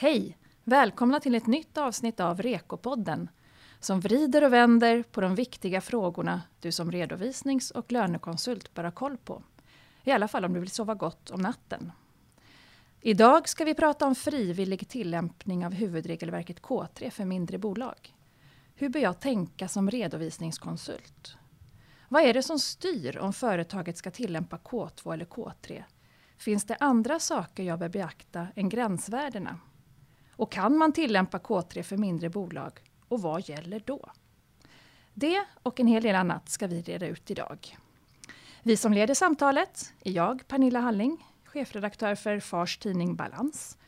Hej! Välkomna till ett nytt avsnitt av Rekopodden som vrider och vänder på de viktiga frågorna du som redovisnings och lönekonsult bör ha koll på. I alla fall om du vill sova gott om natten. Idag ska vi prata om frivillig tillämpning av huvudregelverket K3 för mindre bolag. Hur bör jag tänka som redovisningskonsult? Vad är det som styr om företaget ska tillämpa K2 eller K3? Finns det andra saker jag bör beakta än gränsvärdena? Och kan man tillämpa K3 för mindre bolag? Och vad gäller då? Det och en hel del annat ska vi reda ut idag. Vi som leder samtalet är jag, Pernilla Halling, chefredaktör för Fars tidning Balans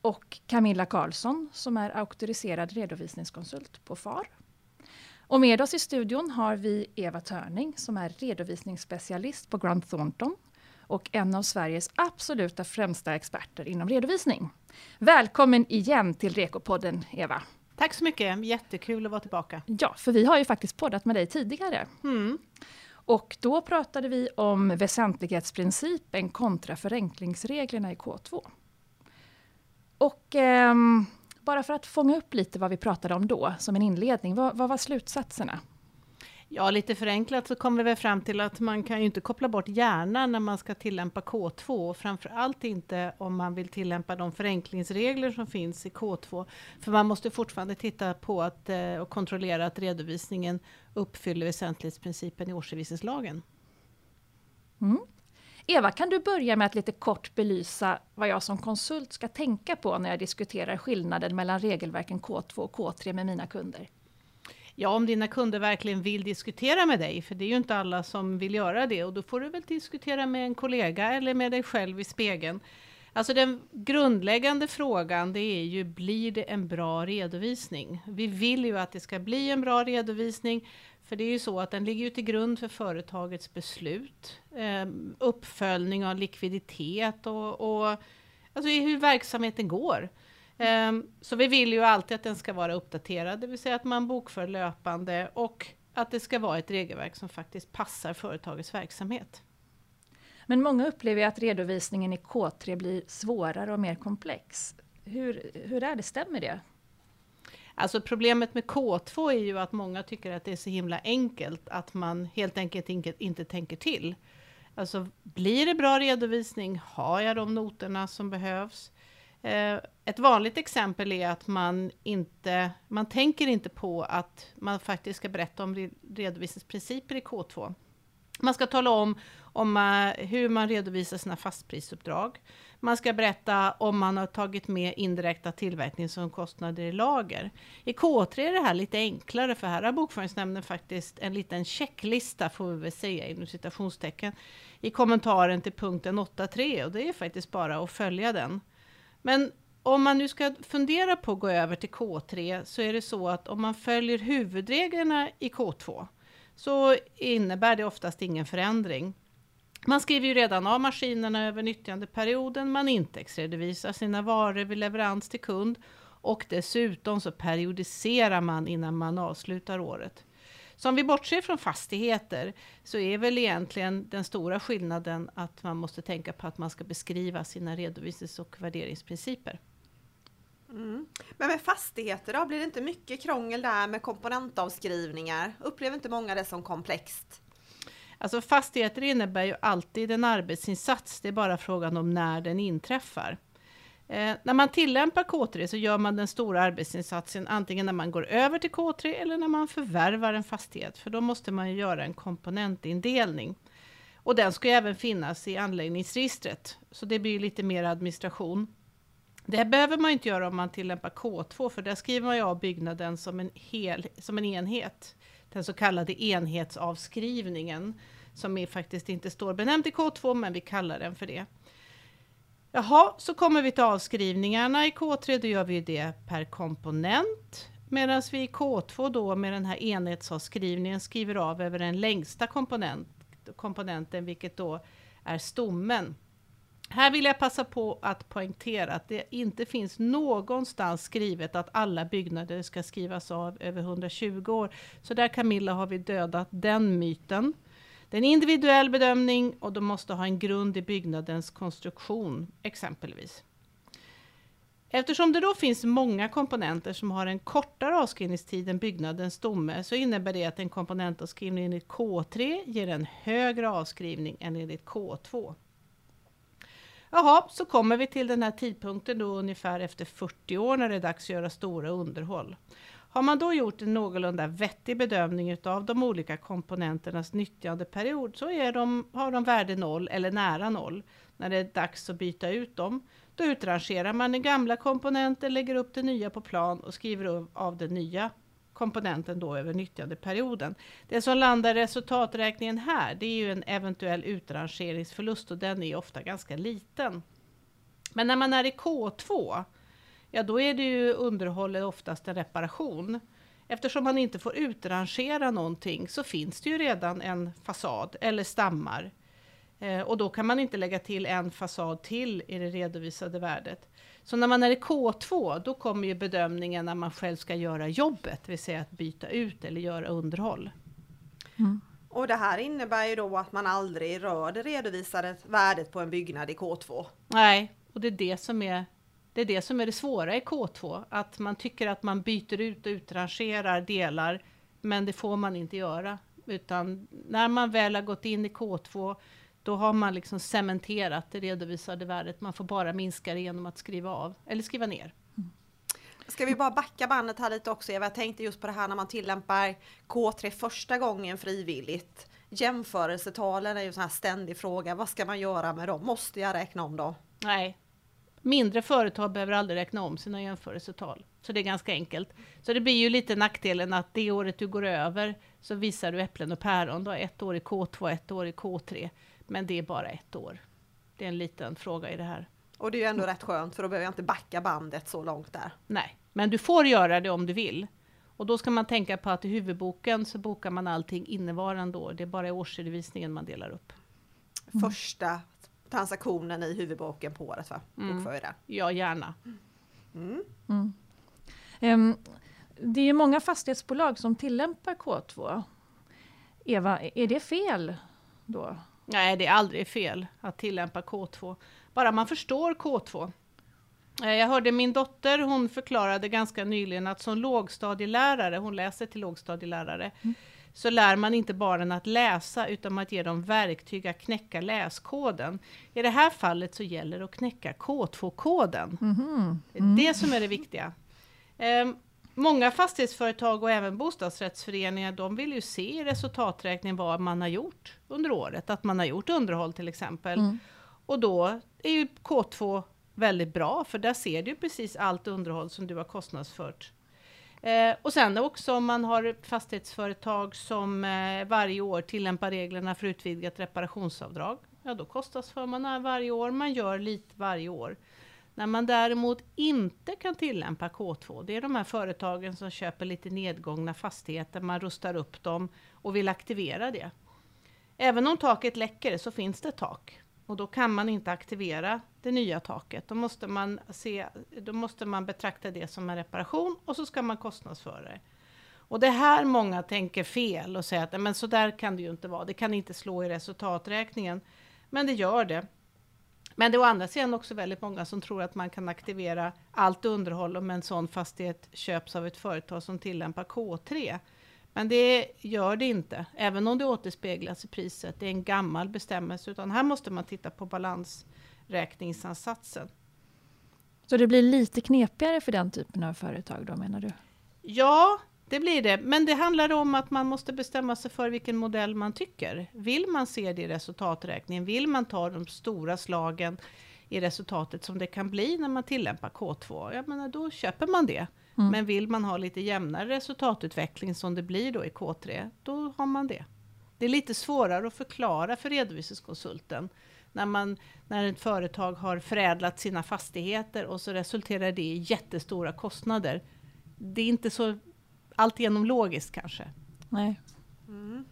och Camilla Karlsson som är auktoriserad redovisningskonsult på FAR. Och med oss i studion har vi Eva Törning som är redovisningsspecialist på Grant Thornton och en av Sveriges absoluta främsta experter inom redovisning. Välkommen igen till Rekopodden Eva. Tack så mycket, jättekul att vara tillbaka. Ja, för vi har ju faktiskt poddat med dig tidigare. Mm. Och då pratade vi om väsentlighetsprincipen kontra förenklingsreglerna i K2. Och eh, bara för att fånga upp lite vad vi pratade om då, som en inledning, vad, vad var slutsatserna? Ja, lite förenklat så kommer vi fram till att man kan ju inte koppla bort hjärnan när man ska tillämpa K2 och framför allt inte om man vill tillämpa de förenklingsregler som finns i K2. För man måste fortfarande titta på att, eh, och kontrollera att redovisningen uppfyller väsentlighetsprincipen i årsredovisningslagen. Mm. Eva, kan du börja med att lite kort belysa vad jag som konsult ska tänka på när jag diskuterar skillnaden mellan regelverken K2 och K3 med mina kunder? Ja, om dina kunder verkligen vill diskutera med dig, för det är ju inte alla som vill göra det, och då får du väl diskutera med en kollega eller med dig själv i spegeln. Alltså den grundläggande frågan det är ju, blir det en bra redovisning? Vi vill ju att det ska bli en bra redovisning, för det är ju så att den ligger ju till grund för företagets beslut, eh, uppföljning av likviditet och, och alltså hur verksamheten går. Um, så vi vill ju alltid att den ska vara uppdaterad, det vill säga att man bokför löpande och att det ska vara ett regelverk som faktiskt passar företagets verksamhet. Men många upplever att redovisningen i K3 blir svårare och mer komplex. Hur, hur är det, stämmer det? Alltså problemet med K2 är ju att många tycker att det är så himla enkelt att man helt enkelt inte, inte tänker till. Alltså blir det bra redovisning? Har jag de noterna som behövs? Eh, ett vanligt exempel är att man inte, man tänker inte på att man faktiskt ska berätta om redovisningsprinciper i K2. Man ska tala om, om hur man redovisar sina fastprisuppdrag. Man ska berätta om man har tagit med indirekta tillverkningsomkostnader i lager. I K3 är det här lite enklare, för här har Bokföringsnämnden faktiskt en liten checklista, får vi väl säga inom citationstecken, i kommentaren till punkten 8.3 och det är faktiskt bara att följa den. Men om man nu ska fundera på att gå över till K3 så är det så att om man följer huvudreglerna i K2 så innebär det oftast ingen förändring. Man skriver ju redan av maskinerna över nyttjandeperioden, man indexredovisar sina varor vid leverans till kund och dessutom så periodiserar man innan man avslutar året. Så om vi bortser från fastigheter så är väl egentligen den stora skillnaden att man måste tänka på att man ska beskriva sina redovisnings och värderingsprinciper. Mm. Men med fastigheter då, blir det inte mycket krångel där med komponentavskrivningar? Upplever inte många det som komplext? Alltså fastigheter innebär ju alltid en arbetsinsats, det är bara frågan om när den inträffar. Eh, när man tillämpar K3 så gör man den stora arbetsinsatsen antingen när man går över till K3 eller när man förvärvar en fastighet, för då måste man ju göra en komponentindelning. Och den ska ju även finnas i anläggningsregistret, så det blir lite mer administration. Det behöver man inte göra om man tillämpar K2, för där skriver man ju av byggnaden som en, hel, som en enhet. Den så kallade enhetsavskrivningen, som är faktiskt inte står benämnd i K2, men vi kallar den för det. Jaha, så kommer vi till avskrivningarna i K3, då gör vi det per komponent. Medan vi i K2 då med den här enhetsavskrivningen skriver av över den längsta komponent, komponenten, vilket då är stommen. Här vill jag passa på att poängtera att det inte finns någonstans skrivet att alla byggnader ska skrivas av över 120 år. Så där Camilla har vi dödat den myten. Det är en individuell bedömning och de måste ha en grund i byggnadens konstruktion, exempelvis. Eftersom det då finns många komponenter som har en kortare avskrivningstid än byggnadens stomme så innebär det att en komponentavskrivning enligt K3 ger en högre avskrivning än enligt K2. Jaha, så kommer vi till den här tidpunkten då ungefär efter 40 år när det är dags att göra stora underhåll. Har man då gjort en någorlunda vettig bedömning av de olika komponenternas nyttjandeperiod så är de, har de värde noll eller nära noll när det är dags att byta ut dem. Då utrangerar man den gamla komponenten, lägger upp den nya på plan och skriver av den nya komponenten då över nyttjandeperioden. Det som landar i resultaträkningen här, det är ju en eventuell utrangeringsförlust och den är ofta ganska liten. Men när man är i K2, ja då är det ju underhållet oftast en reparation. Eftersom man inte får utrangera någonting så finns det ju redan en fasad eller stammar. Eh, och då kan man inte lägga till en fasad till i det redovisade värdet. Så när man är i K2, då kommer ju bedömningen när man själv ska göra jobbet, det vill säga att byta ut eller göra underhåll. Mm. Och det här innebär ju då att man aldrig rör det redovisade värdet på en byggnad i K2. Nej, och det är det som är det är det som är det svåra i K2, att man tycker att man byter ut och utrangerar delar, men det får man inte göra. Utan när man väl har gått in i K2 då har man liksom cementerat det redovisade värdet. Man får bara minska det genom att skriva av eller skriva ner. Ska vi bara backa bandet här lite också Eva? Jag tänkte just på det här när man tillämpar K3 första gången frivilligt. Jämförelsetalen är ju en sån här ständig fråga. Vad ska man göra med dem? Måste jag räkna om dem? Nej, mindre företag behöver aldrig räkna om sina jämförelsetal. Så det är ganska enkelt. Så det blir ju lite nackdelen att det året du går över så visar du äpplen och päron. Du har ett år i K2, ett år i K3. Men det är bara ett år. Det är en liten fråga i det här. Och det är ju ändå rätt skönt för då behöver jag inte backa bandet så långt där. Nej, men du får göra det om du vill. Och då ska man tänka på att i huvudboken så bokar man allting innevarande år. Det är bara i årsredovisningen man delar upp. Första transaktionen i huvudboken på året va? Mm. det. Ja, gärna. Mm. Um, det är många fastighetsbolag som tillämpar K2. Eva, är det fel då? Nej, det är aldrig fel att tillämpa K2. Bara man förstår K2. Eh, jag hörde min dotter, hon förklarade ganska nyligen att som lågstadielärare, hon läser till lågstadielärare, mm. Så lär man inte barnen att läsa utan att ge dem verktyg att knäcka läskoden. I det här fallet så gäller det att knäcka K2-koden. Mm. Det är det som är det viktiga. Um, Många fastighetsföretag och även bostadsrättsföreningar, de vill ju se i resultaträkningen vad man har gjort under året. Att man har gjort underhåll till exempel. Mm. Och då är ju K2 väldigt bra, för där ser du precis allt underhåll som du har kostnadsfört. Eh, och sen också om man har fastighetsföretag som eh, varje år tillämpar reglerna för utvidgat reparationsavdrag. Ja, då kostas för man varje år, man gör lite varje år. När man däremot inte kan tillämpa K2, det är de här företagen som köper lite nedgångna fastigheter, man rustar upp dem och vill aktivera det. Även om taket läcker så finns det tak och då kan man inte aktivera det nya taket. Då måste man, se, då måste man betrakta det som en reparation och så ska man kostnadsföra det. Och det är här många tänker fel och säger att men så där kan det ju inte vara. Det kan inte slå i resultaträkningen. Men det gör det. Men det är å andra sidan också väldigt många som tror att man kan aktivera allt underhåll om en sån fastighet köps av ett företag som tillämpar K3. Men det gör det inte, även om det återspeglas i priset. Det är en gammal bestämmelse, utan här måste man titta på balans balansräkningsansatsen. Så det blir lite knepigare för den typen av företag då menar du? Ja, det blir det, men det handlar om att man måste bestämma sig för vilken modell man tycker. Vill man se det i resultaträkningen? Vill man ta de stora slagen i resultatet som det kan bli när man tillämpar K2? Jag menar, då köper man det. Mm. Men vill man ha lite jämnare resultatutveckling som det blir då i K3, då har man det. Det är lite svårare att förklara för redovisningskonsulten när, man, när ett företag har förädlat sina fastigheter och så resulterar det i jättestora kostnader. Det är inte så alltigenom logiskt kanske. Nej. Mm.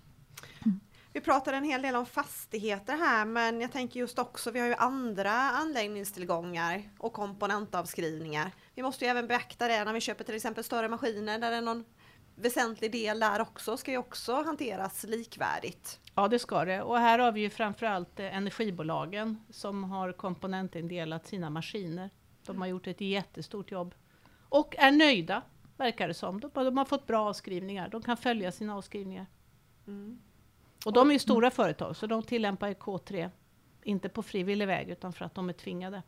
Vi pratade en hel del om fastigheter här, men jag tänker just också, vi har ju andra anläggningstillgångar och komponentavskrivningar. Vi måste ju även beakta det när vi köper till exempel större maskiner där det är någon väsentlig del där också, ska ju också hanteras likvärdigt. Ja, det ska det. Och här har vi ju framförallt energibolagen som har komponentindelat sina maskiner. De har gjort ett jättestort jobb. Och är nöjda, verkar det som. De, de har fått bra avskrivningar. De kan följa sina avskrivningar. Mm. Och de är ju stora företag, så de tillämpar ju K3. Inte på frivillig väg, utan för att de är tvingade.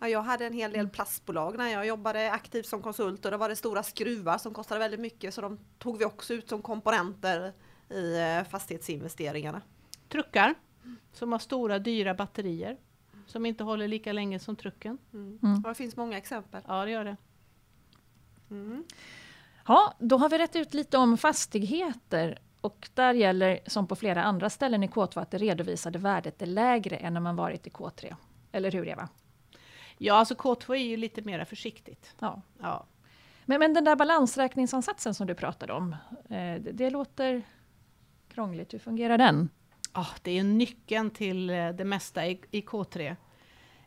Ja, jag hade en hel del plastbolag när jag jobbade aktivt som konsult och då var det stora skruvar som kostade väldigt mycket så de tog vi också ut som komponenter i eh, fastighetsinvesteringarna. Truckar, som har stora dyra batterier. Som inte håller lika länge som trucken. Mm. Mm. Det finns många exempel. Ja, det gör det. Mm. Ja, då har vi rätt ut lite om fastigheter. Och där gäller, som på flera andra ställen i K2, att det redovisade värdet är lägre än när man varit i K3. Eller hur Eva? Ja, alltså K2 är ju lite mer försiktigt. Ja. Ja. Men, men den där balansräkningsansatsen som du pratade om, eh, det, det låter krångligt. Hur fungerar den? Ah, det är nyckeln till eh, det mesta i, i K3.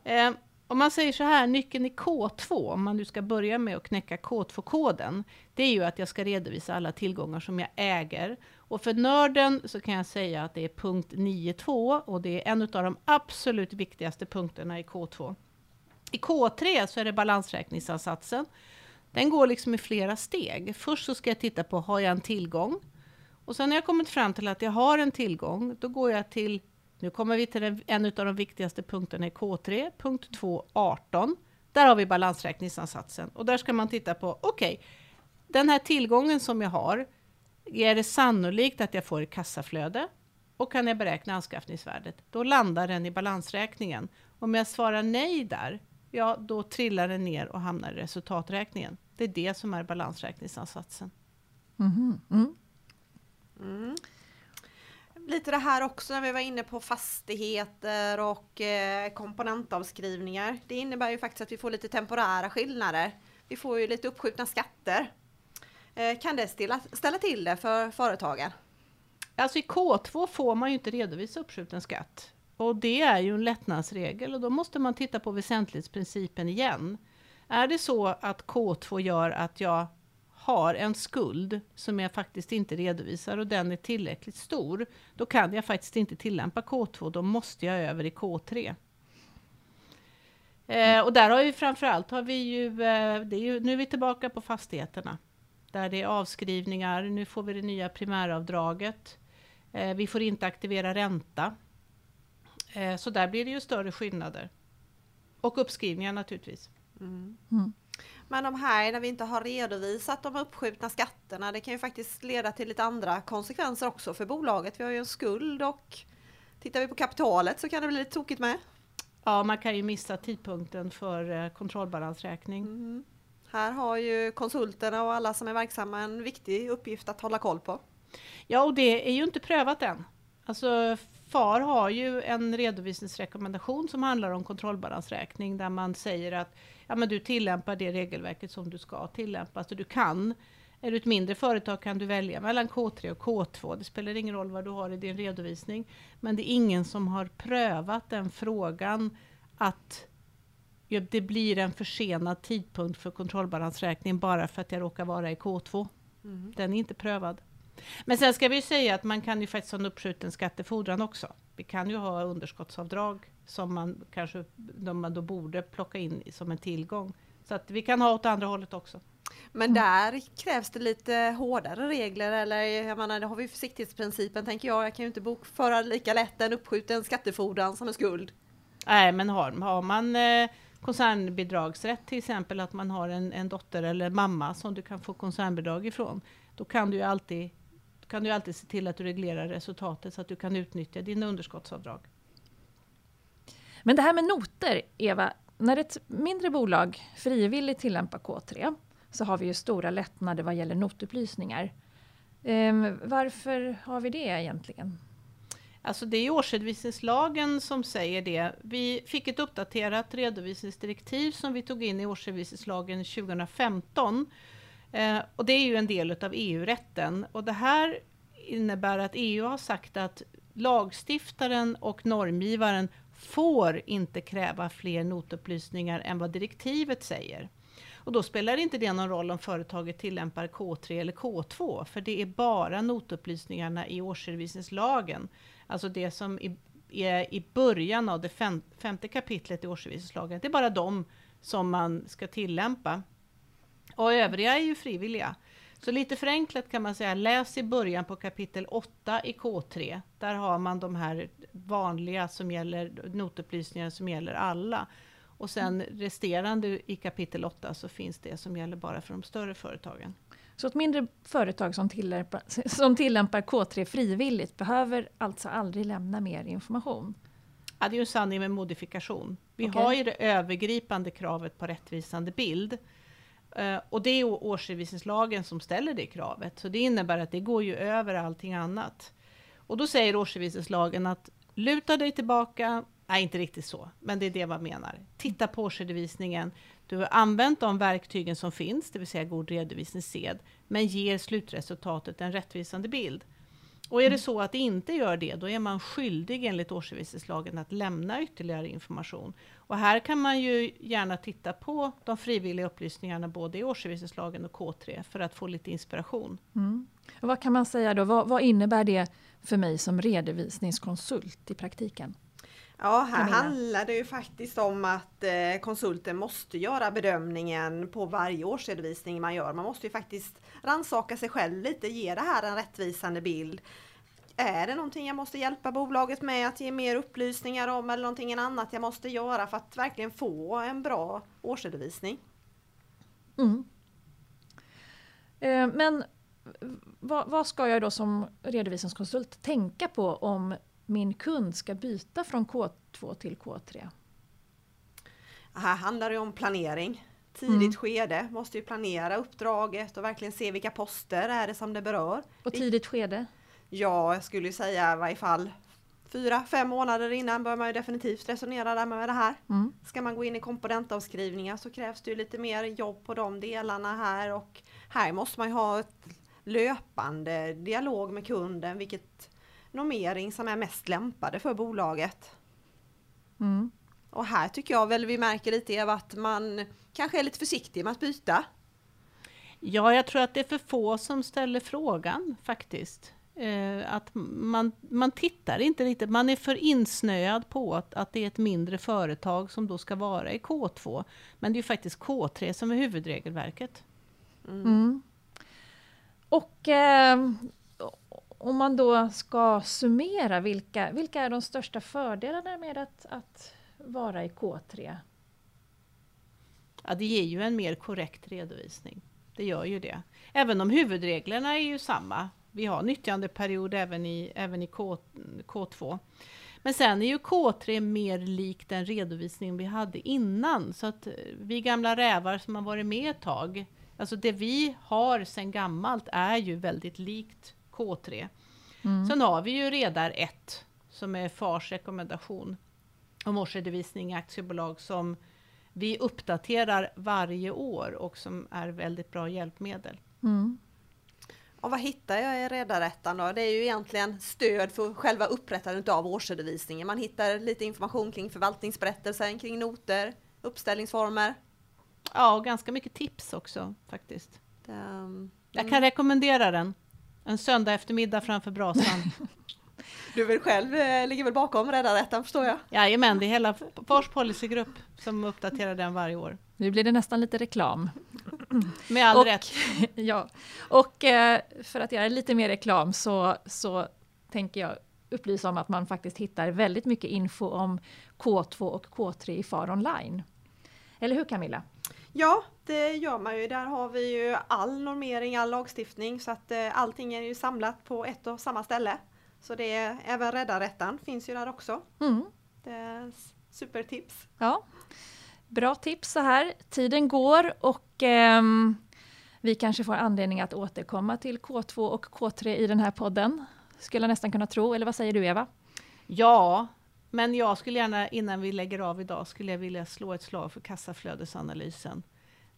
Eh, om man säger så här, nyckeln i K2, om man nu ska börja med att knäcka K2-koden, det är ju att jag ska redovisa alla tillgångar som jag äger. Och för nörden så kan jag säga att det är punkt 9.2 och det är en av de absolut viktigaste punkterna i K2. I K3 så är det balansräkningsansatsen. Den går liksom i flera steg. Först så ska jag titta på, har jag en tillgång? Och sen när jag kommit fram till att jag har en tillgång, då går jag till, nu kommer vi till den, en av de viktigaste punkterna i K3, punkt 2.18. Där har vi balansräkningsansatsen och där ska man titta på, okej, okay, den här tillgången som jag har, är det sannolikt att jag får ett kassaflöde? Och kan jag beräkna anskaffningsvärdet? Då landar den i balansräkningen. Om jag svarar nej där, ja då trillar den ner och hamnar i resultaträkningen. Det är det som är balansräkningsansatsen. Mhm, mm. Mm. Lite det här också när vi var inne på fastigheter och eh, komponentavskrivningar. Det innebär ju faktiskt att vi får lite temporära skillnader. Vi får ju lite uppskjutna skatter. Eh, kan det ställa, ställa till det för företagen? Alltså i K2 får man ju inte redovisa uppskjuten skatt. Och det är ju en lättnadsregel och då måste man titta på väsentlighetsprincipen igen. Är det så att K2 gör att jag har en skuld som jag faktiskt inte redovisar och den är tillräckligt stor, då kan jag faktiskt inte tillämpa K2, då måste jag över i K3. Eh, och där har vi framförallt har vi ju, eh, det är ju, nu är vi tillbaka på fastigheterna. Där det är avskrivningar, nu får vi det nya primäravdraget. Eh, vi får inte aktivera ränta. Eh, så där blir det ju större skillnader. Och uppskrivningar naturligtvis. Mm. Mm. Men de här, när vi inte har redovisat de uppskjutna skatterna, det kan ju faktiskt leda till lite andra konsekvenser också för bolaget. Vi har ju en skuld och tittar vi på kapitalet så kan det bli lite tokigt med. Ja, man kan ju missa tidpunkten för eh, kontrollbalansräkning. Mm. Här har ju konsulterna och alla som är verksamma en viktig uppgift att hålla koll på. Ja, och det är ju inte prövat än. Alltså, FAR har ju en redovisningsrekommendation som handlar om kontrollbalansräkning där man säger att ja, men du tillämpar det regelverket som du ska tillämpa. Så du kan, är du ett mindre företag kan du välja mellan K3 och K2. Det spelar ingen roll vad du har i din redovisning. Men det är ingen som har prövat den frågan att ja, det blir en försenad tidpunkt för kontrollbalansräkning bara för att jag råkar vara i K2. Mm. Den är inte prövad. Men sen ska vi säga att man kan ju faktiskt ha en uppskjuten skattefordran också. Vi kan ju ha underskottsavdrag som man kanske de man då borde plocka in som en tillgång. Så att vi kan ha åt andra hållet också. Men där krävs det lite hårdare regler eller jag menar, det har vi försiktighetsprincipen tänker jag. Jag kan ju inte bokföra lika lätt en uppskjuten skattefordran som en skuld. Nej, men har, har man eh, koncernbidragsrätt till exempel, att man har en, en dotter eller mamma som du kan få koncernbidrag ifrån, då kan du ju alltid kan du alltid se till att du reglerar resultatet så att du kan utnyttja dina underskottsavdrag. Men det här med noter, Eva, när ett mindre bolag frivilligt tillämpar K3 så har vi ju stora lättnader vad gäller notupplysningar. Ehm, varför har vi det egentligen? Alltså det är årsredovisningslagen som säger det. Vi fick ett uppdaterat redovisningsdirektiv som vi tog in i årsredovisningslagen 2015. Eh, och det är ju en del av EU-rätten. Och det här innebär att EU har sagt att lagstiftaren och normgivaren får inte kräva fler notupplysningar än vad direktivet säger. Och då spelar inte det någon roll om företaget tillämpar K3 eller K2, för det är bara notupplysningarna i årsredovisningslagen, alltså det som är i början av det femte kapitlet i årsredovisningslagen, det är bara de som man ska tillämpa. Och övriga är ju frivilliga. Så lite förenklat kan man säga, läs i början på kapitel 8 i K3. Där har man de här vanliga som gäller notupplysningar som gäller alla. Och sen resterande i kapitel 8 så finns det som gäller bara för de större företagen. Så ett mindre företag som tillämpar, som tillämpar K3 frivilligt behöver alltså aldrig lämna mer information? Ja, det är ju en sanning med modifikation. Vi Okej. har ju det övergripande kravet på rättvisande bild. Eh, och det är årsredovisningslagen som ställer det kravet. Så det innebär att det går ju över allting annat. Och då säger årsredovisningslagen att luta dig tillbaka, nej inte riktigt så, men det är det man menar. Titta på årsredovisningen. Du har använt de verktygen som finns, det vill säga god redovisningssed, men ger slutresultatet en rättvisande bild. Och är det så att det inte gör det, då är man skyldig enligt årsredovisningslagen att lämna ytterligare information. Och här kan man ju gärna titta på de frivilliga upplysningarna både i årsredovisningslagen och K3 för att få lite inspiration. Mm. Vad kan man säga då? Vad, vad innebär det för mig som redovisningskonsult i praktiken? Ja, här handlar det ju faktiskt om att eh, konsulten måste göra bedömningen på varje årsredovisning man gör. Man måste ju faktiskt rannsaka sig själv lite, ge det här en rättvisande bild. Är det någonting jag måste hjälpa bolaget med att ge mer upplysningar om eller någonting annat jag måste göra för att verkligen få en bra årsredovisning? Mm. Eh, Men vad, vad ska jag då som redovisningskonsult tänka på om min kund ska byta från K2 till K3? Här handlar det om planering. Tidigt Mm. skede måste ju planera uppdraget och verkligen se vilka poster är det som det berör. På tidigt skede? Ja, jag skulle ju säga i varje fall fyra, fem månader innan bör man ju definitivt resonera där med det här. Mm. Ska man gå in i komponentavskrivningar så krävs det ju lite mer jobb på de delarna här och här måste man ju ha ett löpande dialog med kunden vilket normering som är mest lämpade för bolaget. Mm. Och här tycker jag väl vi märker lite Eva att man kanske är lite försiktig med att byta. Ja, jag tror att det är för få som ställer frågan faktiskt. Eh, att man, man tittar inte riktigt, man är för insnöad på att, att det är ett mindre företag som då ska vara i K2. Men det är ju faktiskt K3 som är huvudregelverket. Mm. Och eh, om man då ska summera, vilka, vilka är de största fördelarna med att, att vara i K3? Ja, det ger ju en mer korrekt redovisning. Det gör ju det. Även om huvudreglerna är ju samma. Vi har nyttjandeperiod även i, även i K, K2. Men sen är ju K3 mer lik den redovisning vi hade innan. Så att eh, vi gamla rävar som har varit med ett tag, alltså det vi har sedan gammalt är ju väldigt likt K3. Mm. Sen har vi ju redar 1 som är FARs rekommendation om årsredovisning i aktiebolag som vi uppdaterar varje år och som är väldigt bra hjälpmedel. Mm. Och vad hittar jag i redarättan då? Det är ju egentligen stöd för själva upprättandet av årsredovisningen. Man hittar lite information kring förvaltningsberättelsen, kring noter, uppställningsformer. Ja, och ganska mycket tips också faktiskt. Um, Jag kan rekommendera den. En söndag eftermiddag framför brasan. Du vill själv, eh, ligger väl bakom redarättan förstår jag? Jajamän, det är hela Fars policygrupp som uppdaterar den varje år. Nu blir det nästan lite reklam. Med all Och- rätt. ja. Och eh, för att göra lite mer reklam så, så tänker jag upplysa om att man faktiskt hittar väldigt mycket info om K2 och K3 i FAR online. Eller hur Camilla? Ja, det gör man ju. Där har vi ju all normering, all lagstiftning så att eh, allting är ju samlat på ett och samma ställe. Så det är även redarättan finns ju där också. Mm. Det är s- supertips. Ja, bra tips så här. Tiden går och ehm, vi kanske får anledning att återkomma till K2 och K3 i den här podden. Skulle jag nästan kunna tro, eller vad säger du Eva? Ja, men jag skulle gärna innan vi lägger av idag skulle jag vilja slå ett slag för kassaflödesanalysen.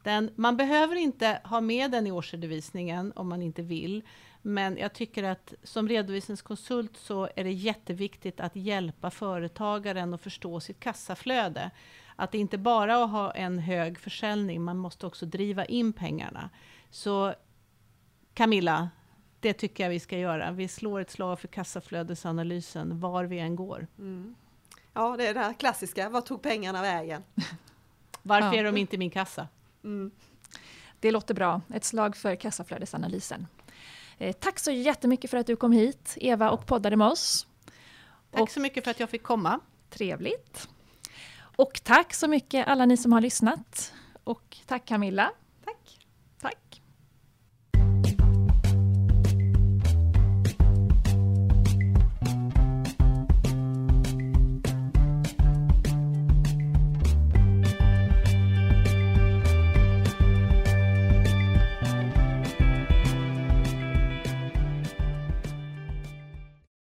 Den, man behöver inte ha med den i årsredovisningen om man inte vill. Men jag tycker att som redovisningskonsult så är det jätteviktigt att hjälpa företagaren att förstå sitt kassaflöde. Att det inte bara att ha en hög försäljning, man måste också driva in pengarna. Så Camilla, det tycker jag vi ska göra. Vi slår ett slag för kassaflödesanalysen var vi än går. Mm. Ja, det är det här klassiska. Vad tog pengarna vägen? Varför Ja. är de inte i min kassa? Mm. Det låter bra. Ett slag för kassaflödesanalysen. Eh, tack så jättemycket för att du kom hit, Eva, och poddade med oss. Tack Och- så mycket för att jag fick komma. Trevligt. Och tack så mycket alla ni som har lyssnat. Och tack Camilla.